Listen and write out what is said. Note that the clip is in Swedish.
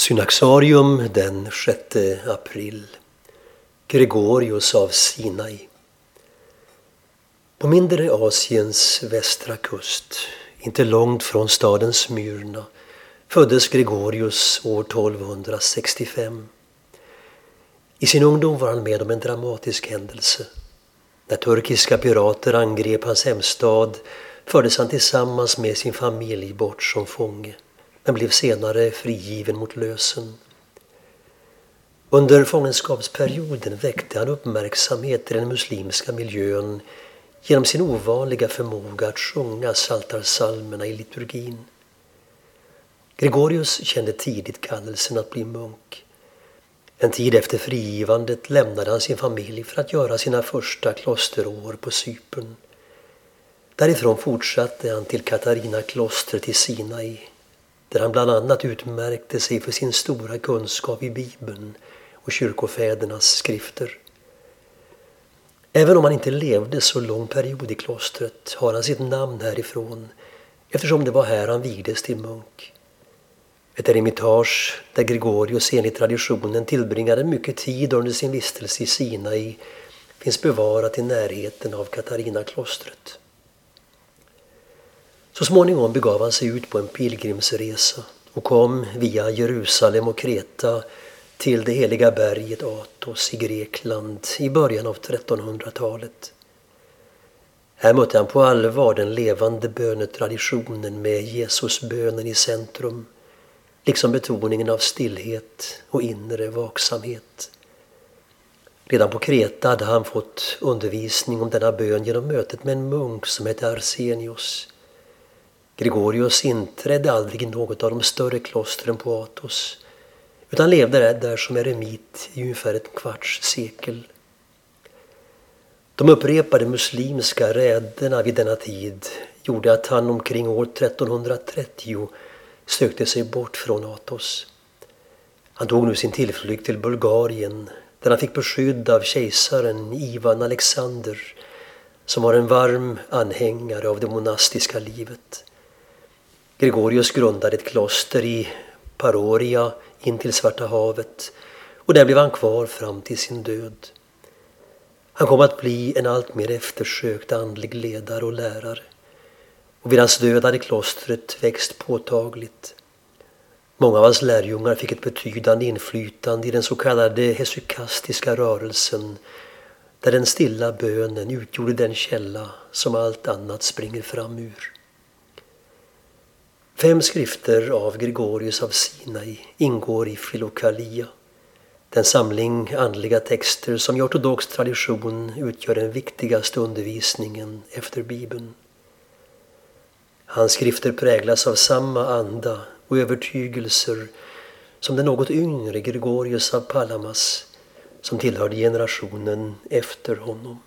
Synaxarium den 6 april. Gregorius av Sinai. På mindre Asiens västra kust, inte långt från staden Smyrna, föddes Gregorius år 1265. I sin ungdom var han med om en dramatisk händelse. När turkiska pirater angrep hans hemstad fördes han tillsammans med sin familj bort som fånge men blev senare frigiven mot lösen. Under fångenskapsperioden väckte han uppmärksamhet i den muslimska miljön genom sin ovanliga förmåga att sjunga saltarsalmerna i liturgin. Gregorius kände tidigt kallelsen att bli munk. En tid efter frigivandet lämnade han sin familj för att göra sina första klosterår på Cypern. Därifrån fortsatte han till Katarina-klostret i Sinai där han bland annat utmärkte sig för sin stora kunskap i Bibeln och kyrkofädernas skrifter. Även om han inte levde så lång period i klostret har han sitt namn härifrån eftersom det var här han vigdes till munk. Ett eremitage där Gregorius enligt traditionen tillbringade mycket tid under sin vistelse i Sinai finns bevarat i närheten av Katarina-klostret. Så småningom begav han sig ut på en pilgrimsresa och kom via Jerusalem och Kreta till det heliga berget Athos i Grekland i början av 1300-talet. Här mötte han på allvar den levande bönetraditionen med Jesusbönen i centrum, liksom betoningen av stillhet och inre vaksamhet. Redan på Kreta hade han fått undervisning om denna bön genom mötet med en munk som hette Arsenius Gregorius inträdde aldrig i något av de större klostren på Athos utan levde där som eremit i ungefär ett kvarts sekel. De upprepade muslimska räderna vid denna tid gjorde att han omkring år 1330 sökte sig bort från Athos. Han tog nu sin tillflykt till Bulgarien där han fick beskydd av kejsaren Ivan Alexander som var en varm anhängare av det monastiska livet. Gregorius grundade ett kloster i Paroria intill Svarta havet och där blev han kvar fram till sin död. Han kom att bli en allt mer eftersökt andlig ledare och lärare. Och vid hans död hade klostret växt påtagligt. Många av hans lärjungar fick ett betydande inflytande i den så kallade hesykastiska rörelsen där den stilla bönen utgjorde den källa som allt annat springer fram ur. Fem skrifter av Gregorius av Sinai ingår i Filokalia, den samling andliga texter som i ortodox tradition utgör den viktigaste undervisningen efter Bibeln. Hans skrifter präglas av samma anda och övertygelser som den något yngre Gregorius av Palamas som tillhörde generationen efter honom.